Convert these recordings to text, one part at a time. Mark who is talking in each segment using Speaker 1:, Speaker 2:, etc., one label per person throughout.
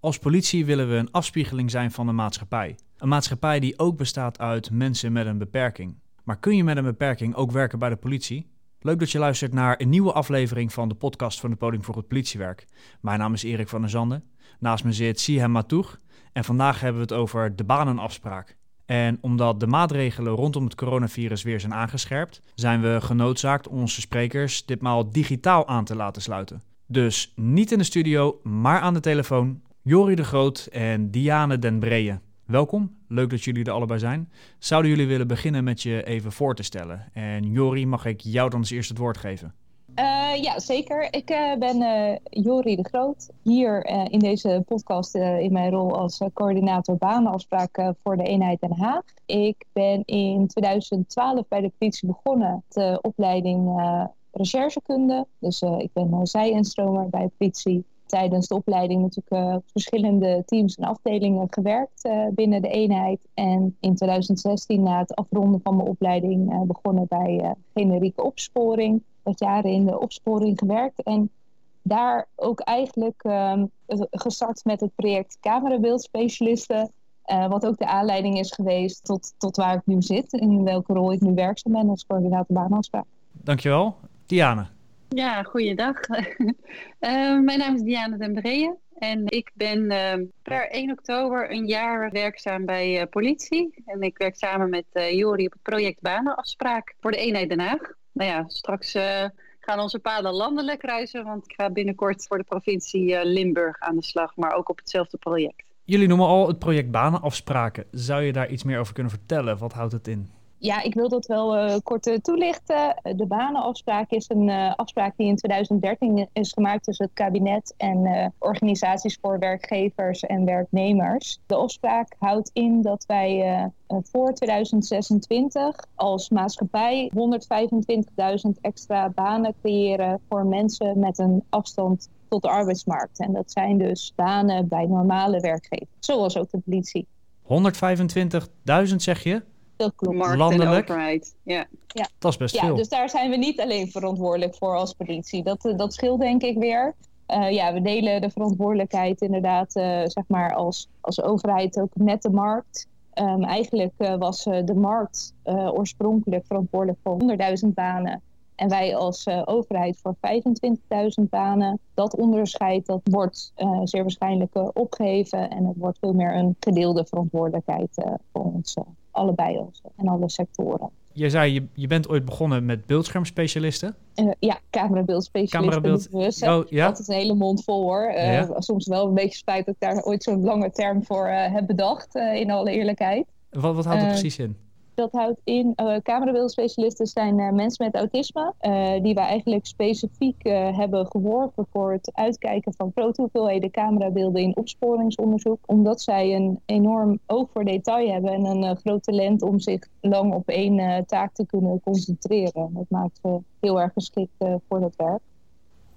Speaker 1: Als politie willen we een afspiegeling zijn van de maatschappij. Een maatschappij die ook bestaat uit mensen met een beperking. Maar kun je met een beperking ook werken bij de politie? Leuk dat je luistert naar een nieuwe aflevering van de podcast van de Podium voor het Politiewerk. Mijn naam is Erik van der Zanden. Naast me zit Sihem Matoeg. En vandaag hebben we het over de banenafspraak. En omdat de maatregelen rondom het coronavirus weer zijn aangescherpt, zijn we genoodzaakt onze sprekers ditmaal digitaal aan te laten sluiten. Dus niet in de studio, maar aan de telefoon. Jori de Groot en Diane den Breeën. Welkom, leuk dat jullie er allebei zijn. Zouden jullie willen beginnen met je even voor te stellen? En Jori, mag ik jou dan als eerst het woord geven?
Speaker 2: Uh, ja, zeker. Ik uh, ben uh, Jori de Groot. Hier in deze podcast in mijn rol als coördinator banenafspraak voor de eenheid Den Haag. Ik ben in 2012 bij de politie begonnen. De opleiding recherchekunde. Dus ik ben zij-instromer bij politie tijdens de opleiding natuurlijk uh, verschillende teams en afdelingen gewerkt uh, binnen de eenheid. En in 2016, na het afronden van mijn opleiding, uh, begonnen bij generieke opsporing. Wat jaren in de opsporing gewerkt. En daar ook eigenlijk ehm, gestart met het project camerabeeldspecialisten. wat ook de aanleiding is geweest tot, tot waar ik nu zit. In welke rol ik nu werkzaam ben als coördinator baanafspraak.
Speaker 1: Dankjewel. Diane.
Speaker 3: Ja, goeiedag. uh, mijn naam is Diana den Breeën en ik ben uh, per 1 oktober een jaar werkzaam bij uh, politie. En ik werk samen met Jori op het project Banenafspraak voor de eenheid Den Haag. Nou ja, straks gaan onze paden landelijk kruisen, want ik ga binnenkort voor de provincie Limburg aan de slag, maar ook op hetzelfde project.
Speaker 1: Jullie noemen al het project Banenafspraken. Zou je daar iets meer over kunnen vertellen? Wat houdt het in?
Speaker 2: Ja, ik wil dat wel uh, kort toelichten. De banenafspraak is een uh, afspraak die in 2013 is gemaakt tussen het kabinet en organisaties voor werkgevers en werknemers. De afspraak houdt in dat wij voor 2026 als maatschappij 125.000 extra banen creëren voor mensen met een afstand tot de arbeidsmarkt. En dat zijn dus banen bij normale werkgevers, zoals ook de politie.
Speaker 1: 125.000 zeg je?
Speaker 2: Dat klopt.
Speaker 1: Landelijk.
Speaker 3: Ja.
Speaker 1: ja. Dat is best
Speaker 2: ja,
Speaker 1: veel.
Speaker 2: Dus daar zijn we niet alleen verantwoordelijk voor als politie. Dat, eh, dat scheelt denk ik weer. Uh, ja, we delen de verantwoordelijkheid inderdaad, uh, zeg maar, als, als overheid ook met de markt. Um, eigenlijk uh, was de markt oorspronkelijk verantwoordelijk voor 100.000 banen. En wij als overheid voor 25.000 banen. Dat onderscheid dat wordt zeer waarschijnlijk opgeheven. En het wordt veel meer een gedeelde verantwoordelijkheid voor ons allebei onze en alle sectoren.
Speaker 1: Je zei, je, je bent ooit begonnen met beeldschermspecialisten?
Speaker 2: Uh, ja, camerabeeldspecialisten.
Speaker 1: Camerabeeld. Oh, ja?
Speaker 2: Dat is een hele mond vol hoor. Uh, ja. Soms wel een beetje spijt dat ik daar ooit zo'n lange term voor uh, heb bedacht, in alle eerlijkheid.
Speaker 1: Wat, wat houdt het precies in?
Speaker 2: Dat houdt in, uh, camerabeeldspecialisten zijn uh, mensen met autisme, uh, die we eigenlijk specifiek hebben geworven voor het uitkijken van grote hoeveelheden camerabeelden in opsporingsonderzoek. Omdat zij een enorm oog voor detail hebben en een groot talent om zich lang op één taak te kunnen concentreren. Dat maakt ze heel erg geschikt voor dat werk.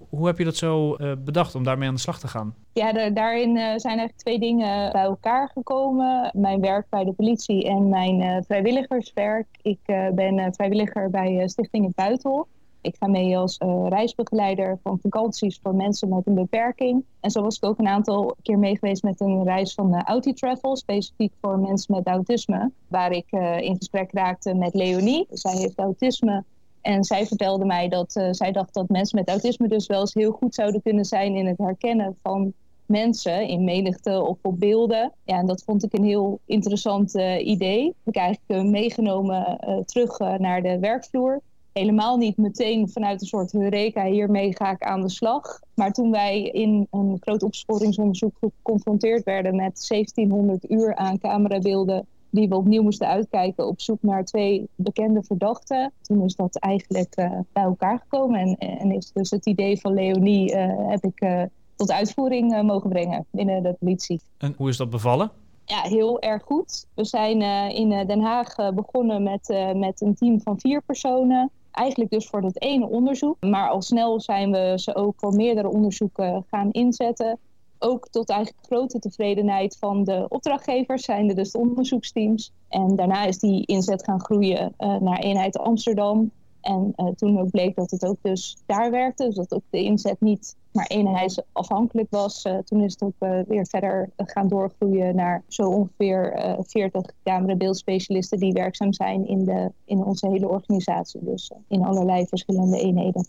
Speaker 1: Hoe heb je dat zo uh, bedacht om daarmee aan de slag te gaan?
Speaker 2: Ja, daarin uh, zijn eigenlijk twee dingen bij elkaar gekomen. Mijn werk bij de politie en mijn uh, vrijwilligerswerk. Ik ben vrijwilliger bij Stichting het Buitenhof. Ik ga mee als reisbegeleider van vakanties voor mensen met een beperking. En zo was ik ook een aantal keer mee geweest met een reis van uh, Travel, specifiek voor mensen met autisme. Waar ik in gesprek raakte met Leonie. Zij heeft autisme en zij vertelde mij dat uh, zij dacht dat mensen met autisme dus wel eens heel goed zouden kunnen zijn in het herkennen van mensen in menigte of op beelden. Ja, en dat vond ik een heel interessant uh, idee. Heb ik eigenlijk uh, meegenomen terug naar de werkvloer. Helemaal niet meteen vanuit een soort Eureka, hiermee ga ik aan de slag. Maar toen wij in een groot opsporingsonderzoek geconfronteerd werden met 1700 uur aan camerabeelden die we opnieuw moesten uitkijken op zoek naar twee bekende verdachten. Toen is dat eigenlijk uh, bij elkaar gekomen en, en, is dus het idee van Leonie uh, heb ik uh, tot uitvoering mogen brengen binnen de politie.
Speaker 1: En hoe is dat bevallen?
Speaker 2: Ja, heel erg goed. We zijn in Den Haag begonnen met, met een team van vier personen. Eigenlijk dus voor dat ene onderzoek. Maar al snel zijn we ze ook voor meerdere onderzoeken gaan inzetten ook tot eigenlijk grote tevredenheid van de opdrachtgevers, zijn er dus de onderzoeksteams. En daarna is die inzet gaan groeien uh, naar eenheid Amsterdam. En uh, toen bleek dat het ook dus daar werkte. Dus dat ook de inzet niet maar eenheidsafhankelijk was. Uh, toen is het ook weer verder gaan doorgroeien naar zo ongeveer 40 camerabeeldspecialisten die werkzaam zijn in, de, in onze hele organisatie. Dus in allerlei verschillende eenheden.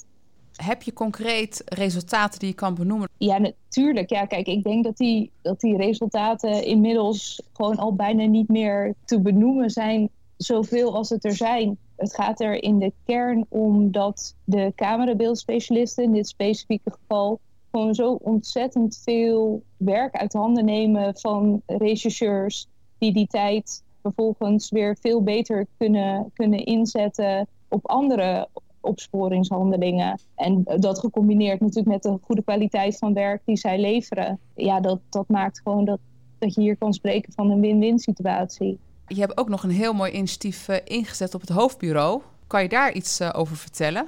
Speaker 4: Heb je concreet resultaten die je kan benoemen?
Speaker 2: Ja, natuurlijk. Ja, kijk, ik denk dat die, dat die resultaten inmiddels gewoon al bijna niet meer te benoemen zijn, zoveel als het er zijn. Het gaat er in de kern om dat de camerabeeldspecialisten in dit specifieke geval gewoon zo ontzettend veel werk uit handen nemen van rechercheurs die die tijd vervolgens weer veel beter kunnen, kunnen inzetten op andere opsporingshandelingen. En dat gecombineerd natuurlijk met de goede kwaliteit van werk die zij leveren. Ja, dat, dat maakt gewoon dat, dat je hier kan spreken van een win-win situatie.
Speaker 4: Je hebt ook nog een heel mooi initiatief uh, ingezet op het hoofdbureau. Kan je daar iets uh, over vertellen?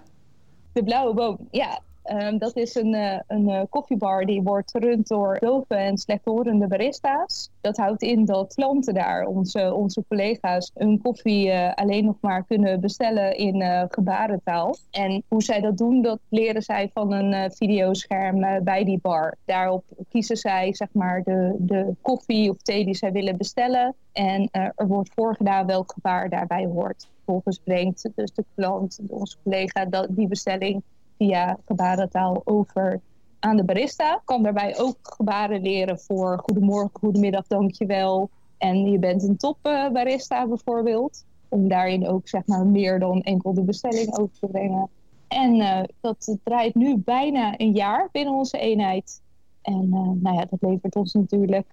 Speaker 2: De Blauwe Boom, ja. Um, dat is een, uh, een koffiebar die wordt gerund door dove en slechthorende barista's. Dat houdt in dat klanten daar, onze, onze collega's, hun koffie alleen nog maar kunnen bestellen in gebarentaal. En hoe zij dat doen, dat leren zij van een videoscherm bij die bar. Daarop kiezen zij zeg maar de, de koffie of thee die zij willen bestellen. En er wordt voorgedaan welk gebaar daarbij hoort. Vervolgens brengt dus de klant, onze collega, die bestelling via gebarentaal over aan de barista. Kan daarbij ook gebaren leren voor goedemorgen, goedemiddag, dankjewel. En je bent een top uh, barista bijvoorbeeld. Om daarin ook zeg maar meer dan enkel de bestelling over te brengen. En uh, dat draait nu bijna een jaar binnen onze eenheid. En uh, nou ja, dat levert ons natuurlijk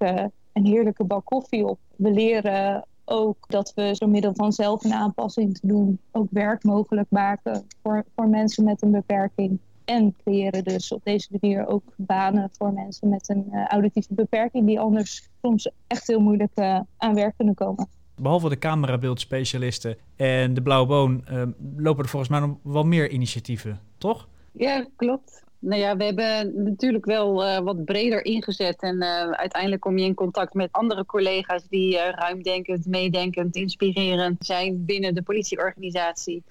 Speaker 2: een heerlijke bak koffie op. We leren ook dat we door middel van zelf een aanpassing te doen ook werk mogelijk maken voor, voor mensen met een beperking. En creëren dus op deze manier ook banen voor mensen met een uh, auditieve beperking die anders soms echt heel moeilijk uh, aan werk kunnen komen.
Speaker 1: Behalve de camerabeeldspecialisten en de Blauwe Boon uh, lopen er volgens mij nog wel meer initiatieven, toch?
Speaker 3: Ja, klopt. Nou ja, we hebben natuurlijk wel uh, wat breder ingezet. En uh, uiteindelijk kom je in contact met andere collega's die uh, ruimdenkend, meedenkend, inspirerend zijn binnen de politieorganisatie.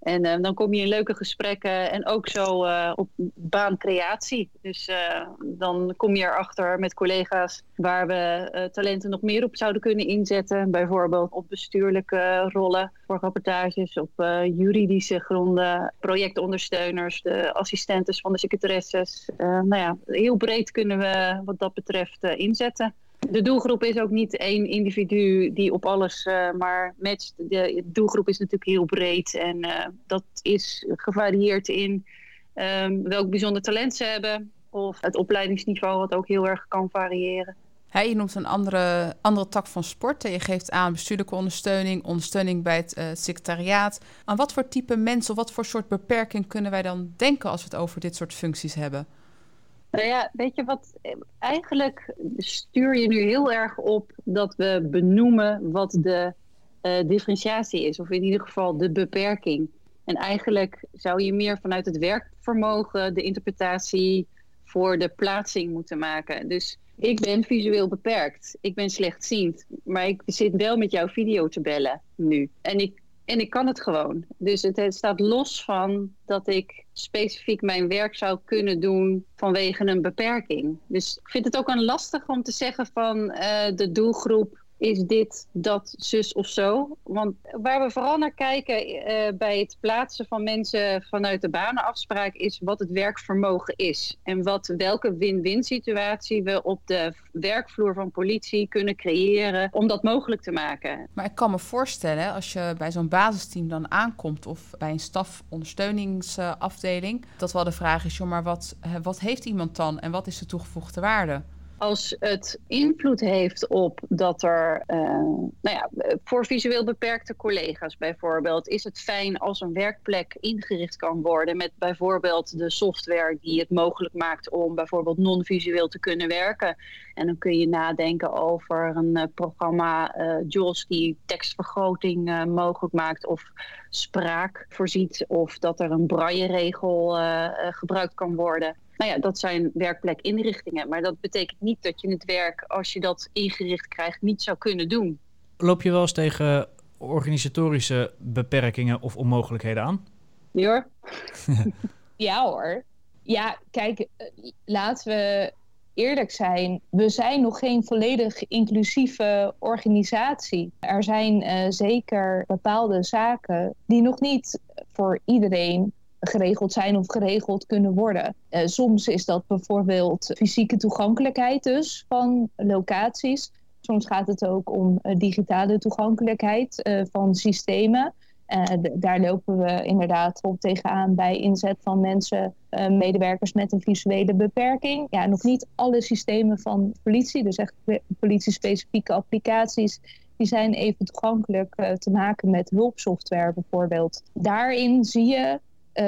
Speaker 3: En uh, dan kom je in leuke gesprekken en ook zo uh, op baancreatie. Dus uh, dan kom je erachter met collega's waar we talenten nog meer op zouden kunnen inzetten. Bijvoorbeeld op bestuurlijke rollen voor rapportages, op juridische gronden, projectondersteuners, de assistentes van de secretaresses. nou ja, heel breed kunnen we wat dat betreft inzetten de doelgroep is ook niet één individu die op alles uh, maar matcht. De doelgroep is natuurlijk heel breed en uh, dat is gevarieerd in um, welk bijzonder talent ze hebben of het opleidingsniveau wat ook heel erg kan variëren.
Speaker 4: Je noemt een andere, andere tak van sport. Je geeft aan bestuurlijke ondersteuning, ondersteuning bij het uh, secretariaat. Aan wat voor type mensen of wat voor soort beperking kunnen wij dan denken als we het over dit soort functies hebben?
Speaker 3: Nou ja, weet je wat? Eigenlijk stuur je nu heel erg op dat we benoemen wat de uh, differentiatie is, of in ieder geval de beperking. En eigenlijk zou je meer vanuit het werkvermogen de interpretatie voor de plaatsing moeten maken. Dus ik ben visueel beperkt. Ik ben slechtziend. Maar ik zit wel met jouw video te bellen nu. En ik en ik kan het gewoon. Dus het, staat los van dat ik specifiek mijn werk zou kunnen doen vanwege een beperking. Dus ik vind het ook een lastig om te zeggen van uh, de doelgroep is dit, dat, zus of zo. Want waar we vooral naar kijken uh, bij het plaatsen van mensen vanuit de banenafspraak is wat het werkvermogen is. En wat, welke win-win situatie we op de werkvloer van politie kunnen creëren om dat mogelijk te maken.
Speaker 4: Maar ik kan me voorstellen, als je bij zo'n basisteam dan aankomt of bij een stafondersteuningsafdeling, dat wel de vraag is, joh, maar wat, wat heeft iemand dan en wat is de toegevoegde waarde?
Speaker 3: Als het invloed heeft op dat er, uh, nou ja, voor visueel beperkte collega's bijvoorbeeld, is het fijn als een werkplek ingericht kan worden met bijvoorbeeld de software die het mogelijk maakt om bijvoorbeeld non-visueel te kunnen werken. En dan kun je nadenken over een uh, programma uh, die tekstvergroting mogelijk maakt of spraak voorziet of dat er een braille-regel gebruikt kan worden. Nou ja, dat zijn werkplekinrichtingen. Maar dat betekent niet dat je het werk, als je dat ingericht krijgt, niet zou kunnen doen.
Speaker 1: Loop je wel eens tegen organisatorische beperkingen of onmogelijkheden aan?
Speaker 3: hoor.
Speaker 2: ja hoor. Ja, kijk, eh, laten we eerlijk zijn. We zijn nog geen volledig inclusieve organisatie. Er zijn uh, zeker bepaalde zaken die nog niet voor iedereen geregeld zijn of geregeld kunnen worden. Uh, soms is dat bijvoorbeeld fysieke toegankelijkheid dus van locaties. Soms gaat het ook om uh, digitale toegankelijkheid uh, van systemen. daar lopen we inderdaad op tegenaan bij inzet van mensen, medewerkers met een visuele beperking. Ja, nog niet alle systemen van politie, dus echt politie-specifieke applicaties, die zijn even toegankelijk te maken met hulpsoftware bijvoorbeeld. Daarin zie je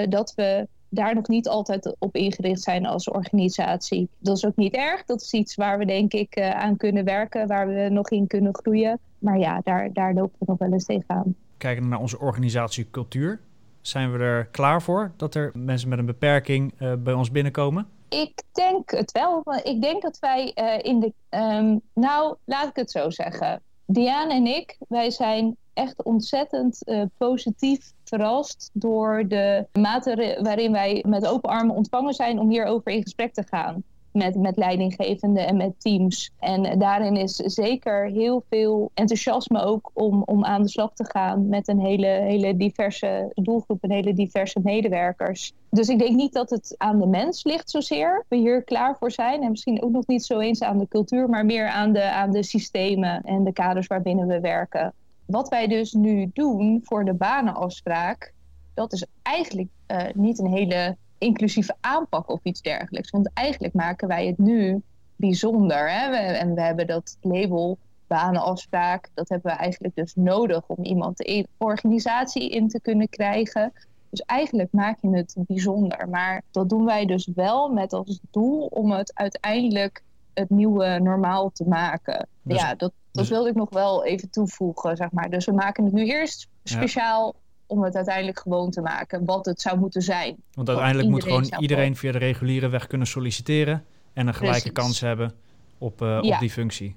Speaker 2: dat we daar nog niet altijd op ingericht zijn als organisatie. Dat is ook niet erg. Dat is iets waar we denk ik uh, aan kunnen werken, waar we nog in kunnen groeien. Maar ja, daar, daar lopen we nog wel eens tegenaan.
Speaker 1: Kijken naar onze organisatiecultuur. Zijn we er klaar voor dat er mensen met een beperking uh, bij ons binnenkomen?
Speaker 2: Ik denk het wel. Ik denk dat wij in de. Um, nou, laat ik het zo zeggen. Diane en ik, wij zijn echt ontzettend uh, positief verrast door de mate waarin wij met open armen ontvangen zijn om hierover in gesprek te gaan. Met, met leidinggevenden en met teams. En daarin is zeker heel veel enthousiasme ook om, om aan de slag te gaan met een hele, hele diverse doelgroep en hele diverse medewerkers. Dus ik denk niet dat het aan de mens ligt zozeer. We hier klaar voor zijn. En misschien ook nog niet zo eens aan de cultuur, maar meer aan de, aan de systemen en de kaders waarbinnen we werken wat wij dus nu doen voor de banenafspraak, dat is eigenlijk uh, niet een hele inclusieve aanpak of iets dergelijks. Want eigenlijk maken wij het nu bijzonder. Hè? We, en we hebben dat label banenafspraak, dat hebben we eigenlijk dus nodig om iemand de organisatie in te kunnen krijgen. Dus eigenlijk maak je het bijzonder. Maar dat doen wij dus wel met als doel om het uiteindelijk het nieuwe normaal te maken. Dus, ja, dat, dat dus... wilde ik nog wel even toevoegen, zeg maar. Dus we maken het nu eerst speciaal om het uiteindelijk gewoon te maken, wat het zou moeten zijn.
Speaker 1: Want uiteindelijk moet gewoon iedereen via de reguliere weg kunnen solliciteren en een gelijke Precies. kans hebben op, uh, ja. op die functie.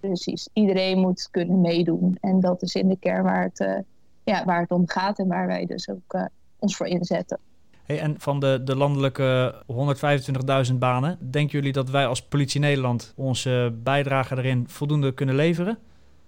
Speaker 2: Precies, iedereen moet kunnen meedoen. En dat is in de kern waar het, uh, ja, waar het om gaat en waar wij dus ook uh, ons voor inzetten.
Speaker 1: En van de, de landelijke 125.000 banen, denken jullie dat wij als Politie Nederland onze bijdrage erin voldoende kunnen leveren?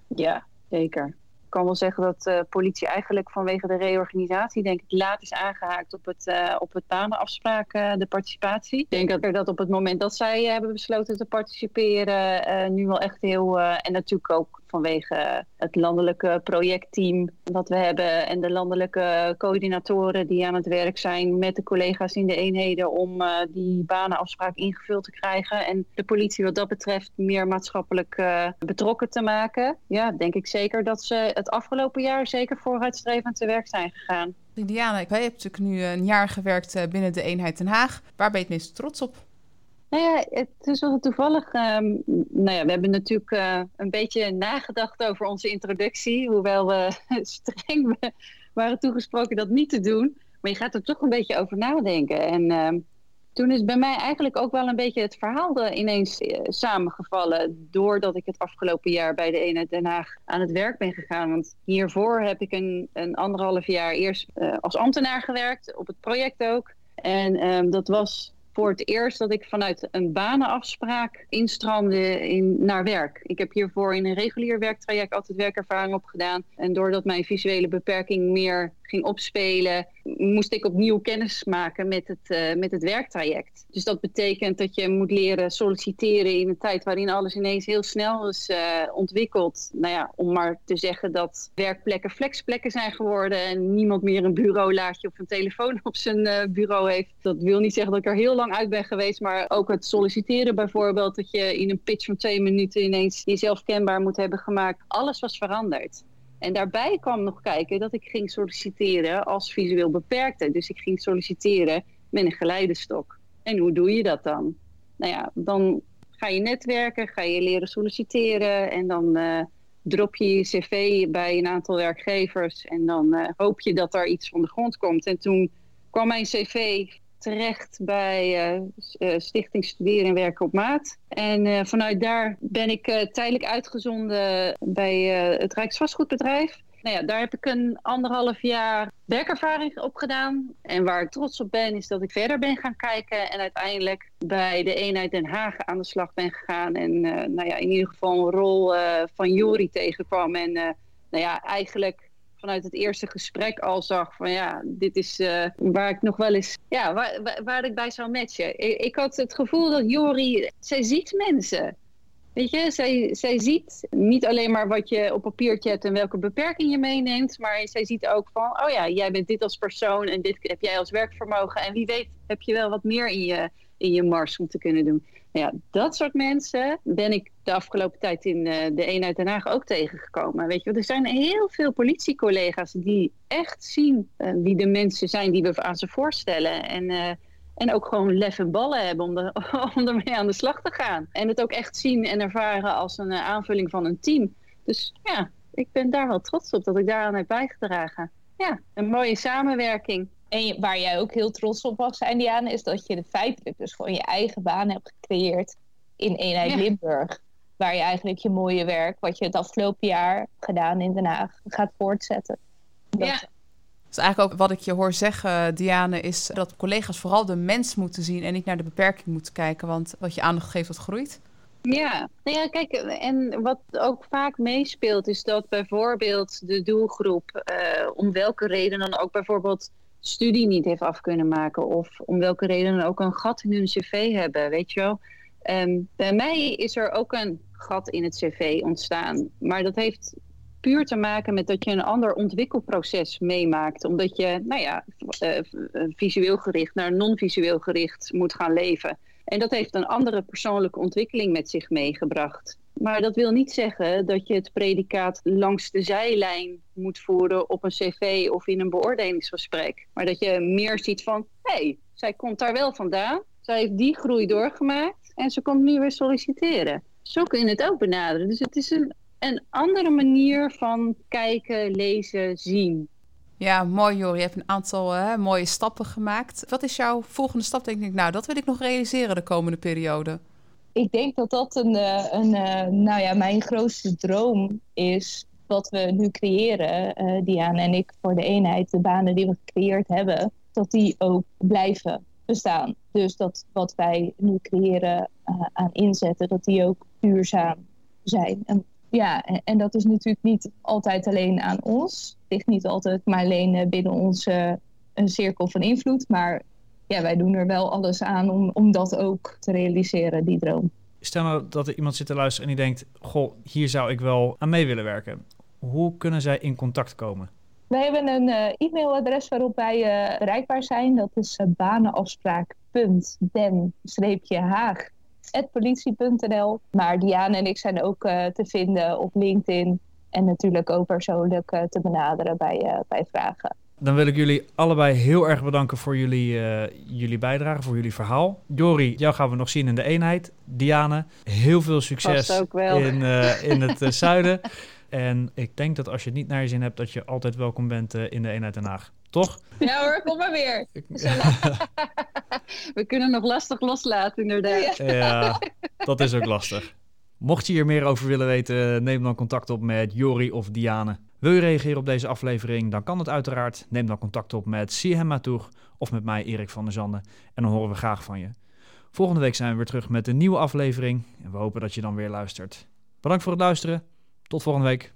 Speaker 3: Ja, zeker. Ik kan wel zeggen dat uh, politie eigenlijk vanwege de reorganisatie, denk ik, laat is aangehaakt op het, uh, op het banenafspraak, uh, de participatie. Ik denk dat, dat op het moment dat zij hebben besloten te participeren, nu wel echt heel, en natuurlijk ook vanwege het landelijke projectteam dat we hebben en de landelijke coördinatoren die aan het werk zijn met de collega's in de eenheden om uh, die banenafspraak ingevuld te krijgen en de politie wat dat betreft meer maatschappelijk uh, betrokken te maken. Ja, denk ik zeker dat ze het afgelopen jaar zeker vooruitstrevend te werk zijn gegaan.
Speaker 4: Diana, jij hebt natuurlijk nu een jaar gewerkt eh, binnen de eenheid Den Haag. Waar ben je het meest trots op?
Speaker 3: Nou ja, het is wel toevallig. Um, nou ja, we hebben natuurlijk uh, een beetje nagedacht over onze introductie. Hoewel we streng waren toegesproken dat niet te doen. Maar je gaat er toch een beetje over nadenken. En um, toen is bij mij eigenlijk ook wel een beetje het verhaal ineens uh, samengevallen. Doordat ik het afgelopen jaar bij de eenheid Den Haag aan het werk ben gegaan. Want hiervoor heb ik een, een anderhalf jaar eerst uh, als ambtenaar gewerkt. Op het project ook. En um, dat was voor het eerst dat ik vanuit een banenafspraak instroomde in, naar werk. Ik heb hiervoor in een regulier werktraject altijd werkervaring opgedaan. En doordat mijn visuele beperking meer ging opspelen, moest ik opnieuw kennis maken met het, uh, met het werktraject. Dus dat betekent dat je moet leren solliciteren in een tijd waarin alles ineens heel snel is uh, ontwikkeld. Nou ja, om maar te zeggen dat werkplekken flexplekken zijn geworden en niemand meer een bureaulaadje of een telefoon op zijn uh, bureau heeft. Dat wil niet zeggen dat ik er heel lang uit ben geweest, maar ook het solliciteren bijvoorbeeld, dat je in een pitch van twee minuten ineens jezelf kenbaar moet hebben gemaakt. Alles was veranderd. En daarbij kwam nog kijken dat ik ging solliciteren als visueel beperkte. Dus ik ging solliciteren met een geleidestok. En hoe doe je dat dan? Nou ja, dan ga je netwerken, ga je leren solliciteren en dan uh, drop je je cv bij een aantal werkgevers en dan uh, hoop je dat er iets van de grond komt. En toen kwam mijn cv terecht bij uh, Stichting Studeren en Werken op Maat. En uh, vanuit daar ben ik tijdelijk uitgezonden bij het Rijksvastgoedbedrijf. Nou ja, daar heb ik een anderhalf jaar werkervaring op gedaan. En waar ik trots op ben, is dat ik verder ben gaan kijken. En uiteindelijk bij de eenheid Den Haag aan de slag ben gegaan. En nou ja, in ieder geval een rol van Jori tegenkwam. En nou ja, eigenlijk vanuit het eerste gesprek al zag van ja, dit is uh, waar ik nog wel eens, ja, waar, waar, waar ik bij zou matchen. Ik, ik, had het gevoel dat Jori, zij ziet mensen. Weet je, zij, zij ziet niet alleen maar wat je op papiertje hebt en welke beperking je meeneemt, maar zij ziet ook van, oh ja, jij bent dit als persoon en dit heb jij als werkvermogen en wie weet heb je wel wat meer in je, in je mars om te kunnen doen. Nou ja, dat soort mensen ben ik de afgelopen tijd in uh, de eenheid Den Haag ook tegengekomen. Weet je, er zijn heel veel politiecollega's die echt zien uh, wie de mensen zijn die we aan ze voorstellen. En, uh, en ook gewoon lef en ballen hebben om, de, om ermee aan de slag te gaan. En het ook echt zien en ervaren als een aanvulling van een team. Dus ja, ik ben daar wel trots op dat ik daaraan heb bijgedragen. Ja, een mooie samenwerking.
Speaker 2: En waar jij ook heel trots op mag zijn, Diana, is dat je de feitelijk dus gewoon je eigen baan hebt gecreëerd in eenheid ja. Limburg. Waar je eigenlijk je mooie werk, wat je het afgelopen jaar gedaan in Den Haag, gaat voortzetten.
Speaker 3: Dat... Ja.
Speaker 4: Dus eigenlijk ook wat ik je hoor zeggen, Diane, is dat collega's vooral de mens moeten zien en niet naar de beperking moeten kijken. Want wat je aandacht geeft, dat groeit.
Speaker 3: Ja, nou ja, kijk, en wat ook vaak meespeelt, is dat bijvoorbeeld de doelgroep, uh, om welke reden dan ook bijvoorbeeld studie niet heeft af kunnen maken. Of om welke reden dan ook een gat in hun cv hebben, weet je wel. Um, bij mij is er ook een gat in het cv ontstaan. Maar dat heeft puur te maken met dat je een ander ontwikkelproces meemaakt. Omdat je, nou ja, uh, visueel gericht naar non-visueel gericht moet gaan leven. En dat heeft een andere persoonlijke ontwikkeling met zich meegebracht. Maar dat wil niet zeggen dat je het predicaat langs de zijlijn moet voeren op een cv of in een beoordelingsgesprek. Maar dat je meer ziet van, hé, hey, zij komt daar wel vandaan. Zij heeft die groei doorgemaakt en ze komt nu weer solliciteren. Zo kun je het ook benaderen. Dus het is een, andere manier van kijken, lezen, zien.
Speaker 4: Ja, mooi Jori. Je hebt een aantal mooie stappen gemaakt. Wat is jouw volgende stap? Denk ik, nou, dat wil ik nog realiseren de komende periode
Speaker 2: ik denk dat dat een, een, nou ja, mijn grootste droom is. Wat we nu creëren, uh, Diana en ik, voor de eenheid, de banen die we gecreëerd hebben, dat die ook blijven bestaan. Dus dat wat wij nu creëren aan inzetten, dat die ook duurzaam zijn. En, ja, en, en, dat is natuurlijk niet altijd alleen aan ons. Het ligt niet altijd maar alleen binnen onze een cirkel van invloed, maar ja, wij doen er wel alles aan om, om dat ook te realiseren, die droom.
Speaker 1: Stel nou dat er iemand zit te luisteren en die denkt: Goh, hier zou ik wel aan mee willen werken. Hoe kunnen zij in contact komen?
Speaker 2: Wij hebben een uh, e-mailadres waarop wij uh, bereikbaar zijn. Dat is uh, banenafspraak.den-haag.politie.nl. Maar Diane en ik zijn ook te vinden op LinkedIn. En natuurlijk ook persoonlijk te benaderen bij, bij vragen.
Speaker 1: Dan wil ik jullie allebei heel erg bedanken voor jullie, uh, jullie bijdrage, voor jullie verhaal. Jori, jou gaan we nog zien in de eenheid. Diane, heel veel succes in, uh, in het uh, zuiden. En ik denk dat als je het niet naar je zin hebt, dat je altijd welkom bent in de eenheid Den Haag. Toch?
Speaker 3: Ja hoor, kom maar weer. we kunnen nog lastig loslaten, inderdaad.
Speaker 1: Ja, dat is ook lastig. Mocht je hier meer over willen weten, neem dan contact op met Jori of Diane. Wil je reageren op deze aflevering? Dan kan het uiteraard. Neem dan contact op met Sihem Matour of met mij, Erik van der Zanden. En dan horen we graag van je. Volgende week zijn we weer terug met een nieuwe aflevering. En we hopen dat je dan weer luistert. Bedankt voor het luisteren. Tot volgende week.